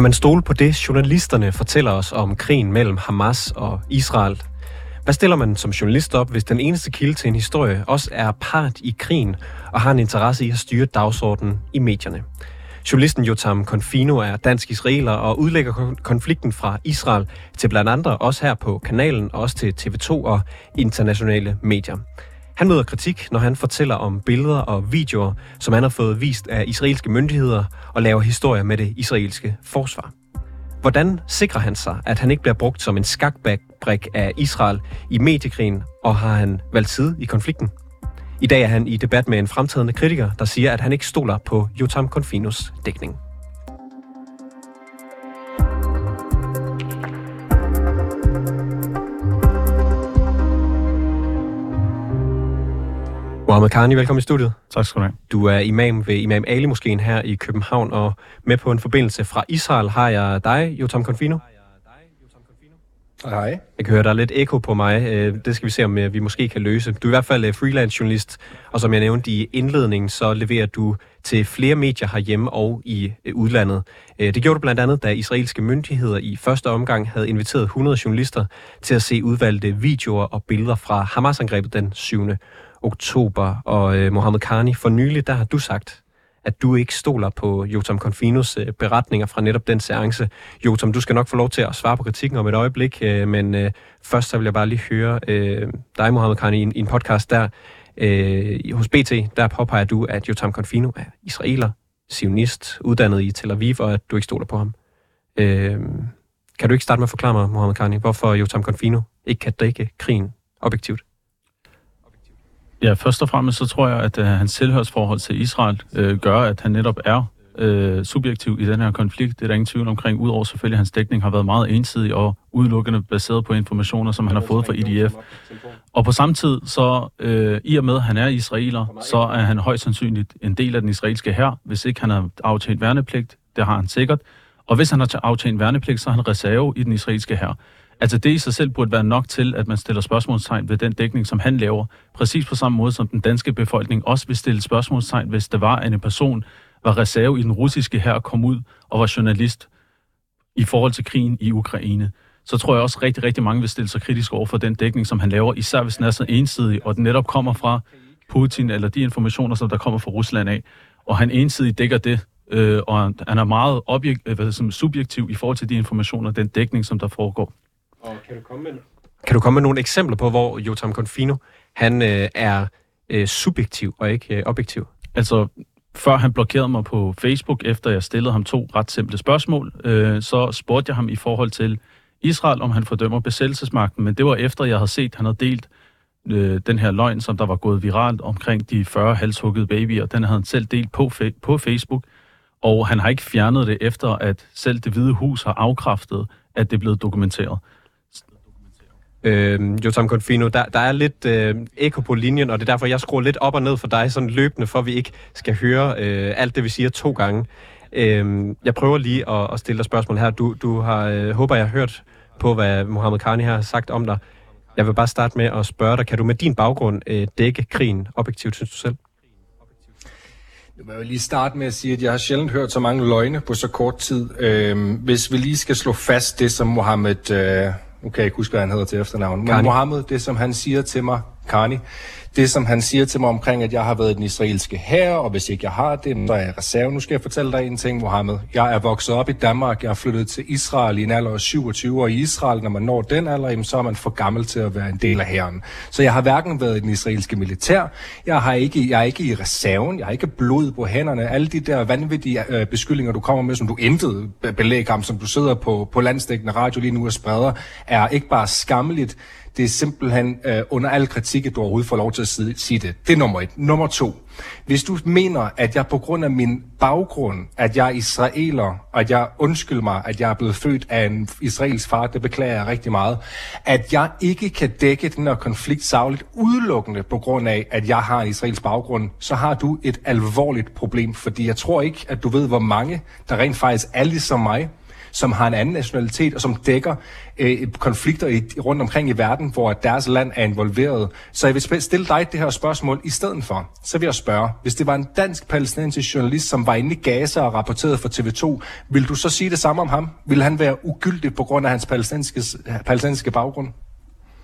Kan man stole på det, journalisterne fortæller os om krigen mellem Hamas og Israel? Hvad stiller man som journalist op, hvis den eneste kilde til en historie også er part i krigen og har en interesse i at styre dagsordenen i medierne? Journalisten Jotam Konfino er dansk-israeler og udlægger konflikten fra Israel til blandt andre også her på kanalen, og også til TV2 og internationale medier. Han møder kritik, når han fortæller om billeder og videoer, som han har fået vist af israelske myndigheder og laver historier med det israelske forsvar. Hvordan sikrer han sig, at han ikke bliver brugt som en skakbrik af Israel i mediekrigen, og har han valgt side i konflikten? I dag er han i debat med en fremtrædende kritiker, der siger, at han ikke stoler på Jotam Confinos dækning. Mohamed Karni, velkommen i studiet. Tak skal du have. Du er imam ved Imam Ali Moskeen her i København, og med på en forbindelse fra Israel har jeg dig, Jotam Confino. Hej. Jeg kan høre, der er lidt ekko på mig. Øh, det skal vi se, om øh, vi måske kan løse. Du er i hvert fald øh, freelance journalist, og som jeg nævnte i indledningen, så leverer du til flere medier herhjemme og i udlandet. Det gjorde du blandt andet, da israelske myndigheder i første omgang havde inviteret 100 journalister til at se udvalgte videoer og billeder fra Hamas-angrebet den 7 oktober. Og øh, Mohammed Karni, for nylig, der har du sagt, at du ikke stoler på Jotam Confinos øh, beretninger fra netop den seance. Jotam, du skal nok få lov til at svare på kritikken om et øjeblik, øh, men øh, først så vil jeg bare lige høre øh, dig, Mohammed Karni, i en, i en podcast der. Øh, hos BT, der påpeger du, at Jotam Confino er israeler, sionist, uddannet i Tel Aviv, og at du ikke stoler på ham. Øh, kan du ikke starte med at forklare mig, Mohammed Karni, hvorfor Jotam Confino ikke kan dække krigen objektivt? Ja, først og fremmest så tror jeg, at uh, hans selvhørsforhold til Israel uh, gør, at han netop er uh, subjektiv i den her konflikt. Det er der ingen tvivl omkring. Udover selvfølgelig, at hans dækning har været meget ensidig og udelukkende baseret på informationer, som han har fået fra IDF. Og på samme tid, så uh, i og med, at han er israeler, så er han højst sandsynligt en del af den israelske hær, hvis ikke han har aftjent værnepligt. Det har han sikkert. Og hvis han har aftjent værnepligt, så er han reserve i den israelske hær. Altså det i sig selv burde være nok til, at man stiller spørgsmålstegn ved den dækning, som han laver. Præcis på samme måde som den danske befolkning også vil stille spørgsmålstegn, hvis det var, at en person var reserve i den russiske her kom ud og var journalist i forhold til krigen i Ukraine. Så tror jeg også rigtig, rigtig mange vil stille sig kritisk over for den dækning, som han laver, især hvis den er så ensidig, og den netop kommer fra Putin eller de informationer, som der kommer fra Rusland af, og han ensidigt dækker det, øh, og han er meget objekt, øh, hvad, som subjektiv i forhold til de informationer, den dækning, som der foregår. Og kan du komme med, kan du komme med nogle eksempler på, hvor Jotam Confino han øh, er øh, subjektiv og ikke øh, objektiv? Altså, før han blokerede mig på Facebook, efter jeg stillede ham to ret simple spørgsmål, øh, så spurgte jeg ham i forhold til Israel, om han fordømmer besættelsesmagten, men det var efter, jeg havde set, at han havde delt øh, den her løgn, som der var gået viralt omkring de 40 halshuggede babyer. Den havde han selv delt på, på Facebook, og han har ikke fjernet det efter, at selv det hvide hus har afkræftet, at det er blevet dokumenteret. Øh, Jotam Confino, der, der er lidt øh, eko på linjen, og det er derfor, jeg skruer lidt op og ned for dig sådan løbende, for vi ikke skal høre øh, alt det, vi siger to gange. Øh, jeg prøver lige at, at stille dig spørgsmål her. Du, du har, øh, håber, jeg har hørt på, hvad Mohammed Karni har sagt om dig. Jeg vil bare starte med at spørge dig, kan du med din baggrund øh, dække krigen objektivt, synes du selv? Jeg vil lige starte med at sige, at jeg har sjældent hørt så mange løgne på så kort tid. Øh, hvis vi lige skal slå fast det, som Mohammed... Øh nu kan jeg ikke huske, hvad han hedder til efternavn, men Mohammed, det som han siger til mig, Karni, det som han siger til mig omkring, at jeg har været i den israelske herre, og hvis ikke jeg har det, så er jeg reserve. Nu skal jeg fortælle dig en ting, Mohammed. Jeg er vokset op i Danmark, jeg er flyttet til Israel i en alder af 27 år. I Israel, når man når den alder, så er man for gammel til at være en del af hæren. Så jeg har hverken været i den israelske militær, jeg, har ikke, jeg er ikke i reserven, jeg har ikke blod på hænderne. Alle de der vanvittige øh, beskyldninger, du kommer med, som du intet belæg om, som du sidder på, på landstækkende radio lige nu og spreder, er ikke bare skammeligt, det er simpelthen øh, under al kritik, at du overhovedet får lov til at sige det. Det er nummer et. Nummer to. Hvis du mener, at jeg på grund af min baggrund, at jeg er israeler, og at jeg undskylder mig, at jeg er blevet født af en israelsk far, det beklager jeg rigtig meget, at jeg ikke kan dække den her konflikt savligt udelukkende på grund af, at jeg har en israelsk baggrund, så har du et alvorligt problem, fordi jeg tror ikke, at du ved, hvor mange, der rent faktisk er ligesom mig, som har en anden nationalitet, og som dækker øh, konflikter i, rundt omkring i verden, hvor deres land er involveret. Så jeg vil stille dig det her spørgsmål i stedet for. Så vil jeg spørge, hvis det var en dansk palæstinensisk journalist, som var inde i Gaza og rapporterede for TV2, vil du så sige det samme om ham? Vil han være ugyldig på grund af hans palæstinensiske, palæstinensiske baggrund?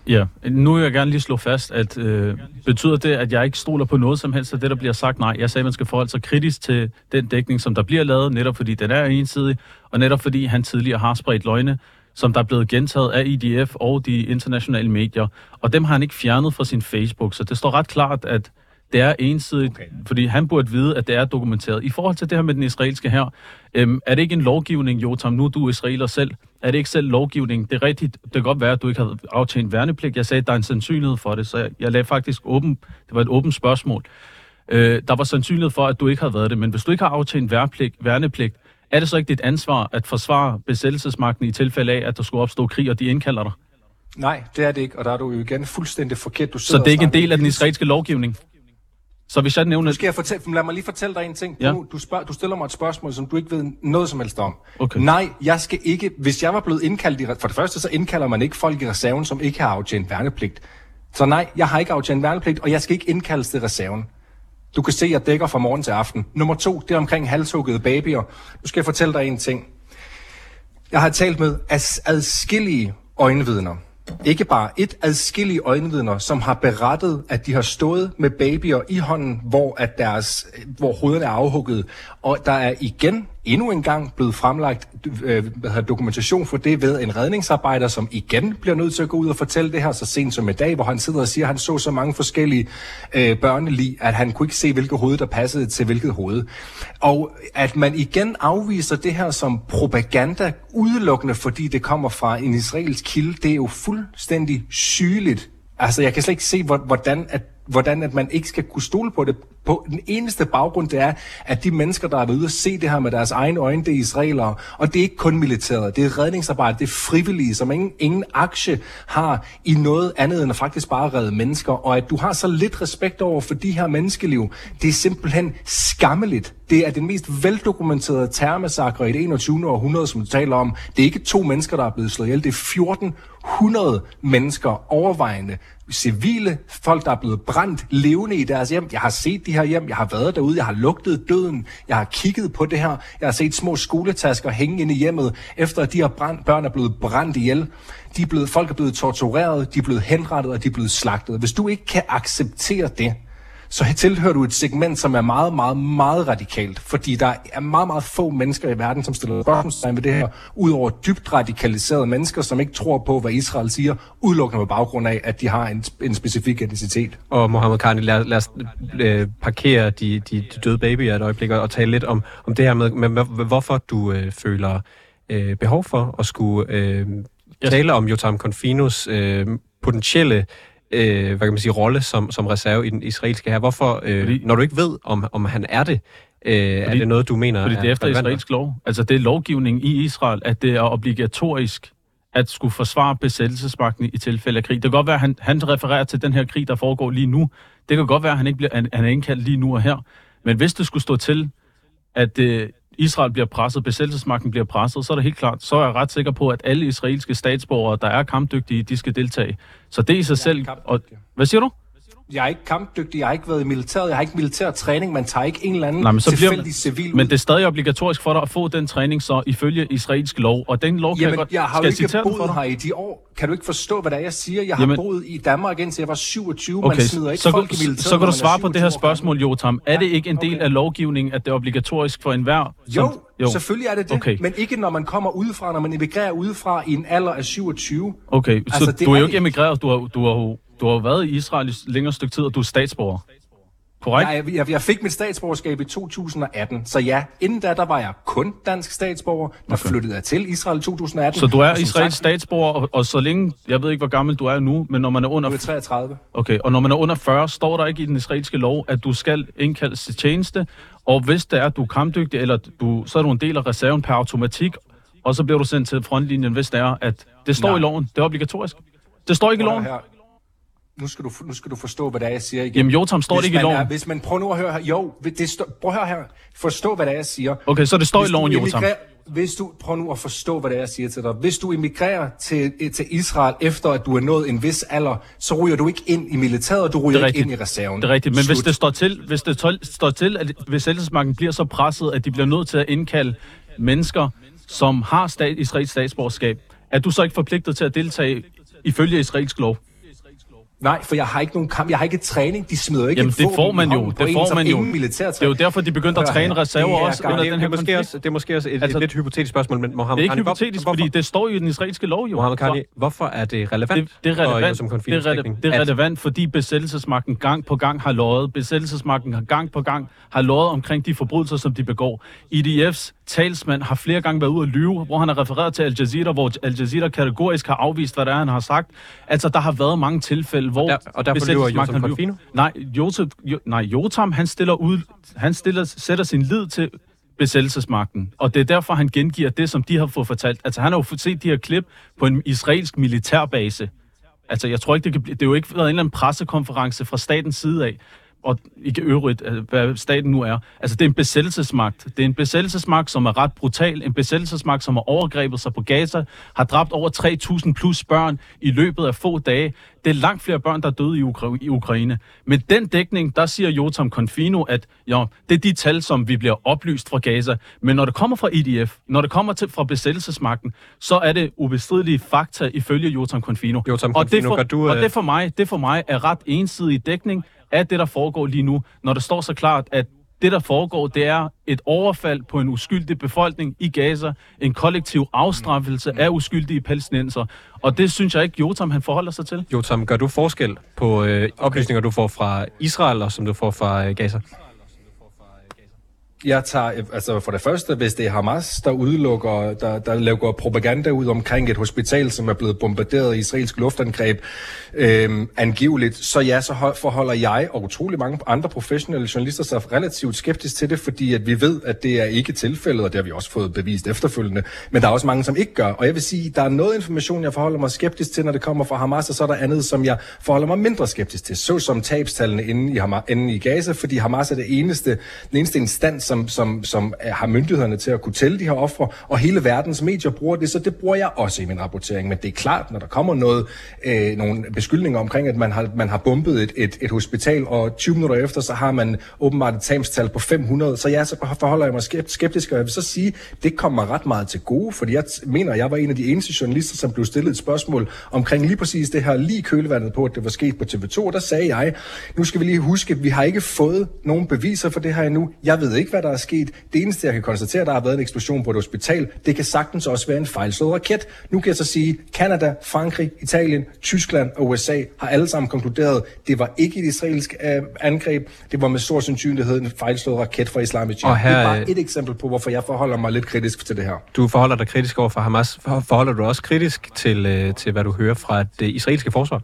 Ja, nu vil jeg gerne lige slå fast, at øh, betyder det, at jeg ikke stoler på noget som helst af det, der bliver sagt? Nej, jeg sagde, at man skal forholde sig kritisk til den dækning, som der bliver lavet, netop fordi den er ensidig, og netop fordi han tidligere har spredt løgne, som der er blevet gentaget af IDF og de internationale medier, og dem har han ikke fjernet fra sin Facebook, så det står ret klart, at det er ensidigt, okay. fordi han burde vide, at det er dokumenteret. I forhold til det her med den israelske her, øhm, er det ikke en lovgivning, Jotam, nu du er israeler selv, er det ikke selv lovgivning? Det er rigtigt, det kan godt være, at du ikke har aftjent værnepligt. Jeg sagde, at der er en sandsynlighed for det, så jeg, jeg lagde faktisk åben, det var et åbent spørgsmål. Øh, der var sandsynlighed for, at du ikke har været det, men hvis du ikke har aftjent værnepligt, værnepligt er det så ikke dit ansvar at forsvare besættelsesmagten i tilfælde af, at der skulle opstå krig, og de indkalder dig? Nej, det er det ikke, og der er du jo igen fuldstændig forkert. Du så det er ikke en del af den israelske lovgivning? Så hvis jeg nævner... Nu skal jeg fortælle, lad mig lige fortælle dig en ting. Ja. Du, du, spørg, du stiller mig et spørgsmål, som du ikke ved noget som helst om. Okay. Nej, jeg skal ikke... Hvis jeg var blevet indkaldt i... For det første, så indkalder man ikke folk i reserven, som ikke har aftjent værnepligt. Så nej, jeg har ikke aftjent værnepligt, og jeg skal ikke indkaldes til reserven. Du kan se, at jeg dækker fra morgen til aften. Nummer to, det er omkring halshuggede babyer. Nu skal jeg fortælle dig en ting. Jeg har talt med adskillige øjenvidner ikke bare et adskillige øjenvidner, som har berettet, at de har stået med babyer i hånden, hvor, at deres, hvor hovederne er afhugget. Og der er igen endnu en gang blevet fremlagt øh, dokumentation for det ved en redningsarbejder, som igen bliver nødt til at gå ud og fortælle det her så sent som i dag, hvor han sidder og siger, at han så så mange forskellige øh, børnelig, at han kunne ikke se, hvilket hoved, der passede til hvilket hoved. Og at man igen afviser det her som propaganda, udelukkende fordi det kommer fra en israelsk kilde, det er jo fuldstændig sygeligt. Altså, jeg kan slet ikke se, hvordan at hvordan at man ikke skal kunne stole på det. På den eneste baggrund, det er, at de mennesker, der er ude og se det her med deres egne øjne, det er israelere. Og det er ikke kun militæret, det er redningsarbejde, det er frivillige, som ingen, ingen aktie har i noget andet end at faktisk bare redde mennesker. Og at du har så lidt respekt over for de her menneskeliv, det er simpelthen skammeligt. Det er den mest veldokumenterede terrormassakre i det 21. århundrede, som du taler om. Det er ikke to mennesker, der er blevet slået ihjel, det er 14 100 mennesker overvejende civile, folk, der er blevet brændt levende i deres hjem. Jeg har set de her hjem, jeg har været derude, jeg har lugtet døden, jeg har kigget på det her, jeg har set små skoletasker hænge inde i hjemmet, efter at de her brand, børn er blevet brændt ihjel. De er blevet, folk er blevet tortureret, de er blevet henrettet, og de er blevet slagtet. Hvis du ikke kan acceptere det, så tilhører du et segment, som er meget, meget, meget radikalt, fordi der er meget, meget få mennesker i verden, som stiller spørgsmålstegn ved det her, udover dybt radikaliserede mennesker, som ikke tror på, hvad Israel siger, udelukkende på baggrund af, at de har en, en specifik etnicitet. Og Mohammed Khan, lad, lad os øh, parkere de, de, de døde babyer et øjeblik og tale lidt om, om det her med, med hvorfor du øh, føler øh, behov for at skulle øh, tale om Jotam Confinos øh, potentielle øh, hvad kan man sige, rolle som, som reserve i den israelske her. Hvorfor, øh, fordi, når du ikke ved, om, om han er det, øh, fordi, er det noget, du mener Fordi det er efter israelsk lov. Altså det er lovgivning i Israel, at det er obligatorisk at skulle forsvare besættelsesmagten i tilfælde af krig. Det kan godt være, at han, han refererer til den her krig, der foregår lige nu. Det kan godt være, at han ikke bliver, han, han er indkaldt lige nu og her. Men hvis det skulle stå til, at øh, Israel bliver presset, besættelsesmagten bliver presset, så er det helt klart, så er jeg ret sikker på, at alle israelske statsborgere, der er kampdygtige, de skal deltage. Så det i sig selv... Og, hvad siger du? jeg er ikke kampdygtig, jeg har ikke været i militæret, jeg har ikke militær træning, man tager ikke en eller anden Nej, men så tilfældig bliver, civil Men det er stadig obligatorisk for dig at få den træning så ifølge israelsk lov, og den lov kan Jamen, jeg godt... jeg har jo ikke boet her i de år. Kan du ikke forstå, hvad det er, jeg siger? Jeg har Jamen, boet i Danmark indtil jeg var 27, okay, man smider ikke så, folk i militæret. Så kan du svare på det her spørgsmål, Jotam. Er det ikke en del okay. af lovgivningen, at det er obligatorisk for enhver? Jo, jo, selvfølgelig er det det, okay. men ikke når man kommer udefra, når man emigrerer udefra i en alder af 27. Okay, altså, så du er jo ikke emigreret, du har, du har du har været i Israel i længere stykke tid, og du er statsborger. Korrekt? Jeg, jeg, jeg fik mit statsborgerskab i 2018, så ja, inden da, der var jeg kun dansk statsborger, der okay. flyttede jeg til Israel i 2018. Så du er Israels statsborger, og, og så længe, jeg ved ikke, hvor gammel du er nu, men når man er under... Du er 33. Okay, og når man er under 40, står der ikke i den israelske lov, at du skal indkaldes til tjeneste, og hvis det er, at du er kampdygtig, eller du, så er du en del af reserven per automatik, og så bliver du sendt til frontlinjen, hvis det er, at det står Nej. i loven. Det er obligatorisk. Det står ikke i loven. Her nu skal, du, nu skal du forstå, hvad det er, jeg siger igen. Jamen Jotam, står det ikke i loven? Er, hvis man prøver nu at høre her, jo, det stå, prøv at høre her, forstå, hvad det er, jeg siger. Okay, så det står hvis i loven, Jotam? hvis du, prøv nu at forstå, hvad det er, jeg siger til dig. Hvis du emigrerer til, til Israel efter, at du er nået en vis alder, så ryger du ikke ind i militæret, og du ryger ikke ind i reserven. Det er rigtigt, men Slut. hvis det står til, hvis det tol, står til at besættelsesmagten bliver så presset, at de bliver nødt til at indkalde mennesker, som har stat, israelsk statsborgerskab, er du så ikke forpligtet til at deltage ifølge israelsk lov? Nej, for jeg har ikke nogen kamp, jeg har ikke træning. De smider ikke Jamen, det får man jo. Det får man jo. Det er jo derfor, de begyndte at træne reserver også under den her måske også, Det er måske også et, altså, et lidt hypotetisk spørgsmål, men Mohammed Det er ikke hypotetisk, hvorfor, fordi det står jo i den israelske lov jo. Mohammed Kani, hvorfor er det relevant? Det, det er relevant, for, det er, relevant, det er relevant, fordi besættelsesmagten gang på gang har løjet. Besættelsesmagten har gang på gang har løjet omkring de forbrydelser, som de begår. IDF's talsmand har flere gange været ude at lyve, hvor han har refereret til Al Jazeera, hvor Al Jazeera kategorisk har afvist, hvad det er, han har sagt. Altså, der har været mange tilfælde, hvor... Og, der, og derfor lyver Jotam Confino? Nej, Jotam, jo, nej, Jotam, han stiller ud, han stiller, sætter sin lid til besættelsesmagten. Og det er derfor, han gengiver det, som de har fået fortalt. Altså, han har jo set de her klip på en israelsk militærbase. Altså, jeg tror ikke, det kan blive... Det er jo ikke været en eller anden pressekonference fra statens side af og ikke øvrigt, øh, hvad staten nu er. Altså, det er en besættelsesmagt. Det er en besættelsesmagt, som er ret brutal. En besættelsesmagt, som har overgrebet sig på Gaza, har dræbt over 3.000 plus børn i løbet af få dage. Det er langt flere børn, der er døde i, Ukra- i Ukraine. Med den dækning, der siger Jotam Confino, at ja, det er de tal, som vi bliver oplyst fra Gaza. Men når det kommer fra IDF, når det kommer til fra besættelsesmagten, så er det ubestridelige fakta ifølge Jotam Confino. Jotam Confino, og det for, du, og det for mig, det for mig er ret ensidig dækning af det, der foregår lige nu, når det står så klart, at det, der foregår, det er et overfald på en uskyldig befolkning i Gaza, en kollektiv afstraffelse af uskyldige palæstinenser. Og det synes jeg ikke, Jotam han forholder sig til. Jotam, gør du forskel på øh, oplysninger, du får fra Israel og som du får fra øh, Gaza? Jeg tager, altså for det første, hvis det er Hamas, der udelukker, der, der laver propaganda ud omkring et hospital, som er blevet bombarderet i israelsk luftangreb, øh, angiveligt, så ja, så forholder jeg og utrolig mange andre professionelle journalister sig relativt skeptisk til det, fordi at vi ved, at det er ikke tilfældet, og det har vi også fået bevist efterfølgende, men der er også mange, som ikke gør. Og jeg vil sige, der er noget information, jeg forholder mig skeptisk til, når det kommer fra Hamas, og så er der andet, som jeg forholder mig mindre skeptisk til, såsom tabstallene inde i, Hamas, inde i Gaza, fordi Hamas er det eneste, den eneste instans, som, som, som har myndighederne til at kunne tælle de her ofre, og hele verdens medier bruger det, så det bruger jeg også i min rapportering. Men det er klart, når der kommer noget, øh, nogle beskyldninger omkring, at man har, man har bumpet et, et, et hospital, og 20 minutter efter, så har man åbenbart et tabstal på 500, så ja, så forholder jeg mig skeptisk, og jeg vil så sige, det kommer ret meget til gode, fordi jeg mener, jeg var en af de eneste journalister, som blev stillet et spørgsmål omkring lige præcis det her, lige kølevandet på, at det var sket på TV2, og der sagde jeg, nu skal vi lige huske, at vi har ikke fået nogen beviser for det her endnu. Jeg ved ikke, hvad der er sket. Det eneste, jeg kan konstatere, der har været en eksplosion på et hospital, det kan sagtens også være en fejlslået raket. Nu kan jeg så sige, Kanada, Frankrig, Italien, Tyskland og USA har alle sammen konkluderet, det var ikke et israelsk øh, angreb, det var med stor sandsynlighed en fejlslået raket fra Islamic Jihad. Her, det er bare et eksempel på, hvorfor jeg forholder mig lidt kritisk til det her. Du forholder dig kritisk over for Hamas. Forholder du også kritisk til, øh, til hvad du hører fra det israelske forsvar?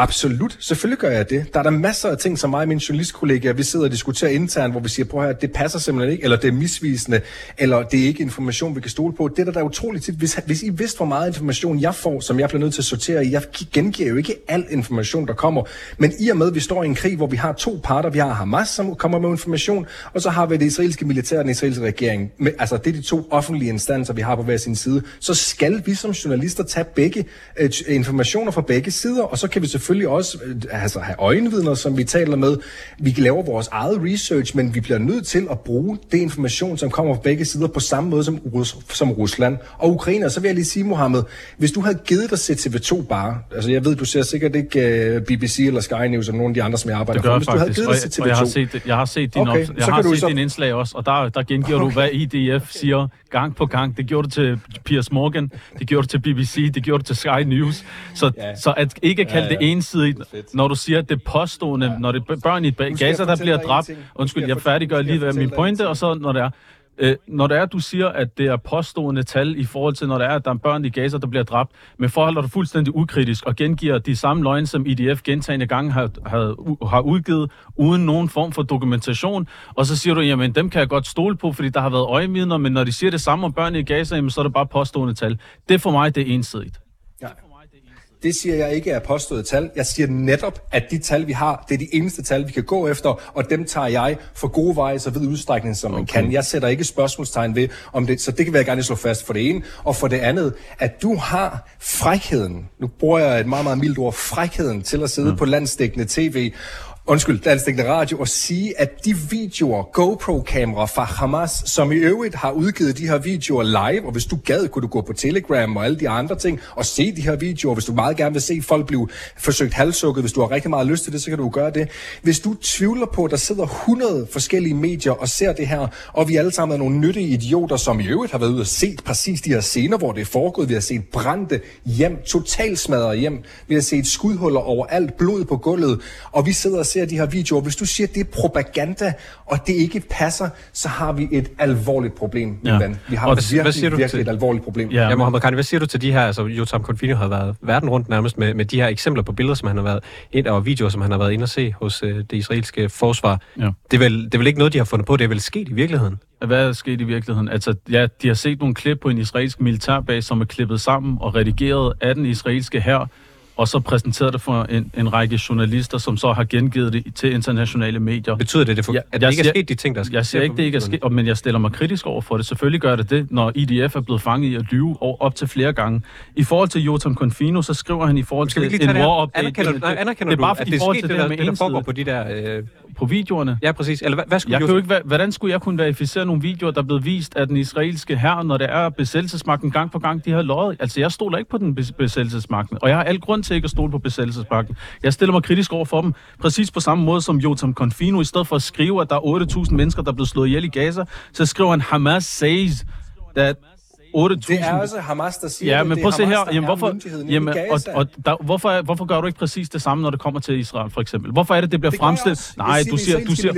Absolut. Selvfølgelig gør jeg det. Der er der masser af ting, som mig og mine journalistkollegaer, vi sidder og diskuterer internt, hvor vi siger, prøv her, det passer simpelthen ikke, eller det er misvisende, eller det er ikke information, vi kan stole på. Det der, der er utroligt tit. Hvis, hvis I vidste, hvor meget information jeg får, som jeg bliver nødt til at sortere i, jeg gengiver jo ikke al information, der kommer. Men i og med, at vi står i en krig, hvor vi har to parter, vi har Hamas, som kommer med information, og så har vi det israelske militær og den israelske regering. Men, altså, det er de to offentlige instanser, vi har på hver sin side. Så skal vi som journalister tage begge øh, informationer fra begge sider, og så kan vi selvfølgelig selvfølgelig også øh, altså, have øjenvidner, som vi taler med. Vi kan lave vores eget research, men vi bliver nødt til at bruge det information, som kommer fra begge sider, på samme måde som, Rus- som Rusland og Ukraine. Og så vil jeg lige sige, Mohammed, hvis du havde givet dig til TV2 bare, altså jeg ved, du ser sikkert ikke uh, øh, BBC eller Sky News og nogle af de andre, som jeg arbejder for, hvis du havde givet dig til TV2... jeg har set, jeg har set din, okay, op, jeg har set så... din indslag også, og der, der gengiver okay. du, hvad IDF siger gang på gang. Det gjorde du til Piers Morgan, det gjorde du til BBC, det gjorde du til Sky News. Så, ja. så at ikke kalde ja, ja. det ensidigt, når du siger, at det påstående, ja. når det er børn i Gaza, der bliver dræbt. Undskyld, jeg færdiggør lige ved min pointe, og så når det er, Øh, når det er, du siger, at det er påstående tal i forhold til, når det er, at der er børn i Gaza, der bliver dræbt, men forholder du fuldstændig ukritisk og gengiver de samme løgne, som IDF gentagende gange har, har, har udgivet, uden nogen form for dokumentation, og så siger du, jamen dem kan jeg godt stole på, fordi der har været øjevidner, men når de siger det samme om børn i Gaza, jamen, så er det bare påstående tal. Det for mig, det er ensidigt. Det siger jeg ikke er påstået tal. Jeg siger netop, at de tal, vi har, det er de eneste tal, vi kan gå efter, og dem tager jeg for gode veje så vid udstrækning, som man kan. Jeg sætter ikke spørgsmålstegn ved, om det, så det kan vi gerne slå fast for det ene. Og for det andet, at du har frækheden, nu bruger jeg et meget, meget mildt ord, frækheden til at sidde ja. på landsdækkende tv undskyld, Dansk Radio, og sige, at de videoer, GoPro-kameraer fra Hamas, som i øvrigt har udgivet de her videoer live, og hvis du gad, kunne du gå på Telegram og alle de andre ting, og se de her videoer, hvis du meget gerne vil se folk blive forsøgt halssukket, hvis du har rigtig meget lyst til det, så kan du gøre det. Hvis du tvivler på, at der sidder 100 forskellige medier og ser det her, og vi alle sammen er nogle nyttige idioter, som i øvrigt har været ude og set præcis de her scener, hvor det er foregået. Vi har set brændte hjem, totalt smadret hjem. Vi har set skudhuller overalt, blod på gulvet, og vi sidder og ser de her videoer, hvis du siger, at det er propaganda, og det ikke passer, så har vi et alvorligt problem, ja. ven. Vi har og virkelig, hvad siger du virkelig til? et alvorligt problem. Ja, ja Mohammed Khan, hvad siger du til de her, altså Jotam Confino har været verden rundt nærmest med, med de her eksempler på billeder, som han har været ind og videoer, som han har været inde og se hos øh, det israelske forsvar. Ja. Det, er vel, det er vel ikke noget, de har fundet på, det er vel sket i virkeligheden? Hvad er sket i virkeligheden? Altså, ja, de har set nogle klip på en israelsk militærbase, som er klippet sammen og redigeret af den israelske hær, og så præsenteret det for en, en række journalister, som så har gengivet det til internationale medier. Betyder det, det for, ja, at det ikke er sket de ting, der skal Jeg siger ikke, det ikke er sket, men jeg stiller mig kritisk over for det. Selvfølgelig gør det det, når IDF er blevet fanget i at lyve op til flere gange. I forhold til Jotam Confino, så skriver han i forhold til en war update. Anerkender, nej, anerkender det, er bare du, at det er sket det, der, det, der foregår på de der... Øh, på videoerne. Ja, præcis. Eller hvad, hvad skulle jeg kunne ikke, hvordan skulle jeg kunne verificere nogle videoer, der er blevet vist af den israelske her, når det er besættelsesmagten gang på gang, de har løjet? Altså, jeg stoler ikke på den besættelsesmagten, og jeg har al grund til ikke at stole på besættelsesmagten. Jeg stiller mig kritisk over for dem, præcis på samme måde som Jotam Confino, i stedet for at skrive, at der er 8.000 mennesker, der er blevet slået ihjel i Gaza, så skriver han, Hamas says that 8.000. Det er også Hamas, der siger ja, men det. prøv at se her. Jamen, hvorfor, jamen, og, og der, hvorfor, hvorfor gør du ikke præcis det samme, når det kommer til Israel, for eksempel? Hvorfor er det, det bliver det fremstillet? Nej, du siger... Du siger,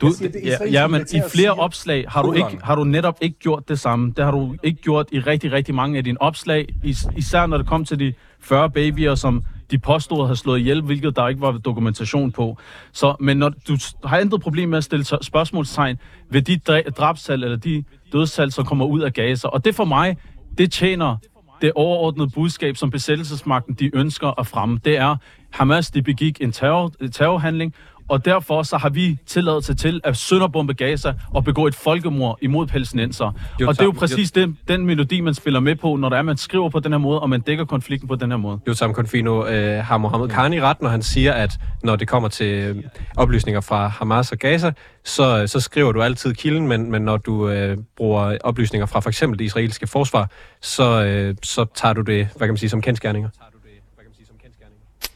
du, siger ja, ja, men i flere opslag har du, ikke, har du netop ikke gjort det samme. Det har du ikke gjort i rigtig, rigtig mange af dine opslag. Is, især når det kom til de 40 babyer, som de påstod at have slået ihjel, hvilket der ikke var dokumentation på. Så, men når du har intet problem med at stille spørgsmålstegn ved de drabsal eller de dødsal, som kommer ud af Gaza, og det for mig, det tjener det overordnede budskab, som besættelsesmagten de ønsker at fremme. Det er, Hamas de begik en terror, terrorhandling, og derfor så har vi tilladelse til at sønderbombe Gaza og begå et folkemord imod palæstinenser. Jo, og det er jo præcis jo. den, den melodi, man spiller med på, når der er, man skriver på den her måde, og man dækker konflikten på den her måde. Jo, Sam Confino øh, har Mohammed Khan i ret, når han siger, at når det kommer til øh, oplysninger fra Hamas og Gaza, så, så skriver du altid kilden, men, men når du øh, bruger oplysninger fra for eksempel det israelske forsvar, så, øh, så tager du det, hvad kan man sige, som kendskærninger.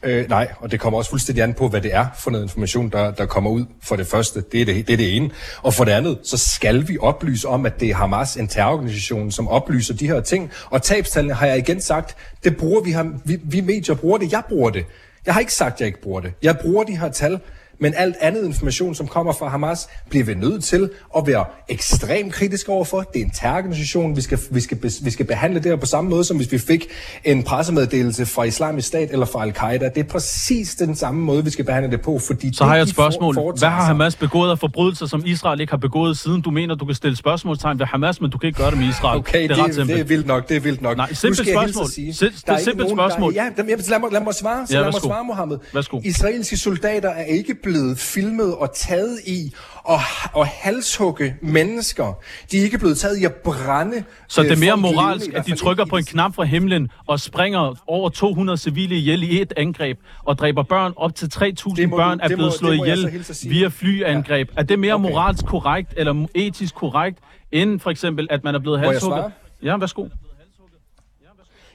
Øh, nej, og det kommer også fuldstændig an på, hvad det er for noget information, der, der kommer ud. For det første, det er det, det er det ene. Og for det andet, så skal vi oplyse om, at det er Hamas, en terrororganisation, som oplyser de her ting. Og tabstallene har jeg igen sagt, det bruger vi, vi, vi medier bruger det, jeg bruger det. Jeg har ikke sagt, at jeg ikke bruger det. Jeg bruger de her tal, men alt andet information, som kommer fra Hamas, bliver vi nødt til at være ekstremt kritisk overfor. Det er en terrororganisation. Vi skal, vi, skal, vi skal behandle det her på samme måde, som hvis vi fik en pressemeddelelse fra Islamisk Stat eller fra Al-Qaida. Det er præcis den samme måde, vi skal behandle det på. Fordi Så har jeg et spørgsmål. For, Hvad har Hamas begået af forbrydelser, som Israel ikke har begået siden? Du mener, du kan stille spørgsmålstegn ved Hamas, men du kan ikke gøre det med Israel. Okay, det er, det, det er vildt nok. Det er vildt nok. Nej, simpelt spørgsmål. Sige, det er simpelt spørgsmål. Der, ja, lad mig, lad mig svare. Så ja, lad mig svare, Mohammed. Værsgo. Israelske soldater er ikke blevet filmet og taget i og, og halshugge mennesker. De er ikke blevet taget i at brænde. Så det er mere moralsk, at de trykker på en knap fra himlen og springer over 200 civile ihjel i et angreb og dræber børn. Op til 3.000 børn er blevet må, slået ihjel via flyangreb. Ja. Er det mere okay. moralsk korrekt eller etisk korrekt, end for eksempel, at man er blevet halshugget? Ja, værsgo.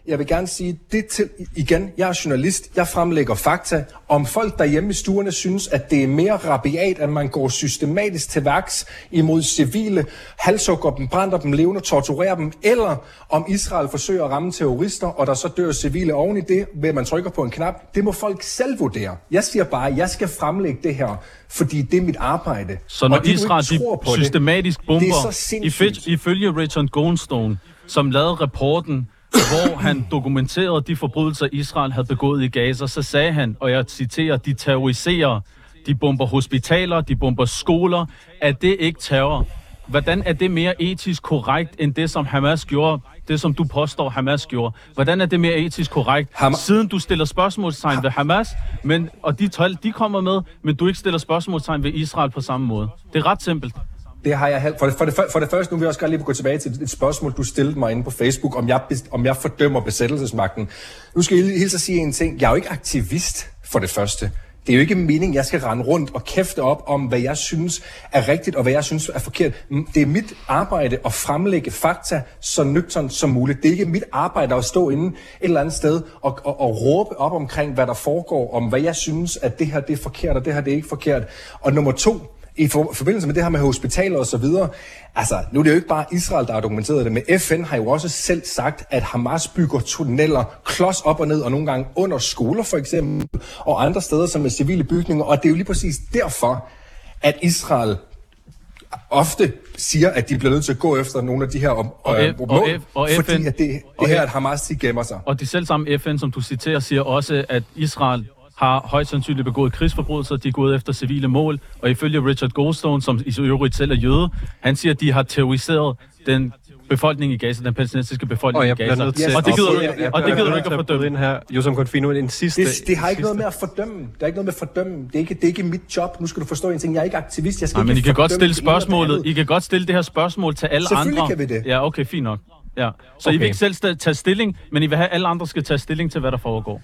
Jeg vil gerne sige det til, igen, jeg er journalist, jeg fremlægger fakta. Om folk derhjemme i stuerne synes, at det er mere rabiat, at man går systematisk til værks imod civile, halshugger dem, brænder dem levende, torturerer dem, eller om Israel forsøger at ramme terrorister, og der så dør civile oven i det, ved at man trykker på en knap, det må folk selv vurdere. Jeg siger bare, at jeg skal fremlægge det her, fordi det er mit arbejde. Så når Israel de systematisk det, bomber, det ifølge Richard Goldstone, som lavede rapporten, hvor han dokumenterede de forbrydelser, Israel havde begået i Gaza, så sagde han, og jeg citerer, de terroriserer, de bomber hospitaler, de bomber skoler. Er det ikke terror? hvordan er det mere etisk korrekt, end det, som Hamas gjorde, det som du påstår, Hamas gjorde? Hvordan er det mere etisk korrekt, Ham- siden du stiller spørgsmålstegn ved Hamas, men, og de tal, de kommer med, men du ikke stiller spørgsmålstegn ved Israel på samme måde? Det er ret simpelt. Det har jeg. For det, for, det, for det første, nu vil jeg også gerne lige gå tilbage til et spørgsmål, du stillede mig inde på Facebook, om jeg, om jeg fordømmer besættelsesmagten. Nu skal jeg hilse at sige en ting. Jeg er jo ikke aktivist, for det første. Det er jo ikke meningen, jeg skal rende rundt og kæfte op om, hvad jeg synes er rigtigt og hvad jeg synes er forkert. Det er mit arbejde at fremlægge fakta så nøgternt som muligt. Det er ikke mit arbejde at stå inde et eller andet sted og, og, og råbe op omkring, hvad der foregår, om hvad jeg synes, at det her det er forkert, og det her det er ikke forkert. Og nummer to, i for, forbindelse med det her med hospitaler og så videre, altså nu er det jo ikke bare Israel, der har dokumenteret det, men FN har jo også selv sagt, at Hamas bygger tunneller klods op og ned, og nogle gange under skoler for eksempel, og andre steder som er civile bygninger, og det er jo lige præcis derfor, at Israel ofte siger, at de bliver nødt til at gå efter nogle af de her om, Og øh, F- og mål, F- og fordi FN at det, og det her, F- at Hamas de gemmer sig. Og de selv samme FN, som du citerer, siger også, at Israel har højst sandsynligt begået krigsforbrydelser, de er gået efter civile mål, og ifølge Richard Goldstone, som i øvrigt selv er jøde, han siger, at de har terroriseret den befolkning i Gaza, den palæstinensiske befolkning Og i jeg Gaza. bliver nødt til og det gider du Jeg- ikke, jeg- og det gider du ikke at fordømme. ind her. Josam Confino, en sidste... Det, det har ikke noget sidste- med at fordømme. Det er ikke noget med at fordømme. Det er ikke, det er ikke mit job. Nu skal du forstå en ting. Jeg er ikke aktivist. Jeg skal Nej, men I ikke kan godt stille spørgsmålet. I kan godt stille det her spørgsmål til alle Selvfølgelig andre. kan vi det. Ja, okay, fint nok. Ja. Så okay. I vil ikke selv tage stilling, men I vil have, at alle andre skal tage stilling til, hvad der foregår.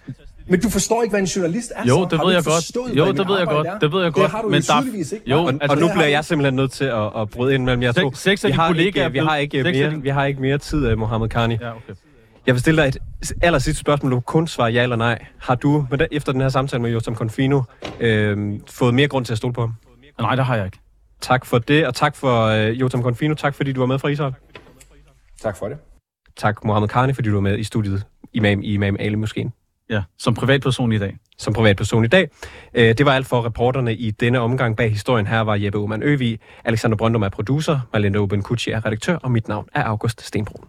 Men du forstår ikke, hvad en journalist er, Jo, det ved du jeg godt. Jo, det ved jeg godt. er? Det ved jeg godt. Det har du Men der- ikke. Jo. Og, Altså, og nu bliver jeg simpelthen nødt til at, at bryde ind mellem jer to. Seks- af vi har kollegaer ikke, vi har ikke mere, vi har ikke mere tid, uh, Mohammed Khani. Ja, okay. Jeg vil stille dig et aller sidste spørgsmål. Du kun svare ja eller nej. Har du efter den her samtale med Josam Confino øh, fået mere grund til at stole på ham? Nej, det har jeg ikke. Tak for det, og tak for øh, Jotam Confino. Tak fordi du var med fra Israel. Tak for det. Tak Mohammed Khani, fordi du var med i studiet imam i Imam Ali Moskeen Ja, som privatperson i dag. som privatperson i dag. Øh, det var alt for reporterne i denne omgang bag historien. Her var Jeppe Aumann Øvig, Alexander Brøndum er producer, Marlene Oben er redaktør, og mit navn er August Stenbrun.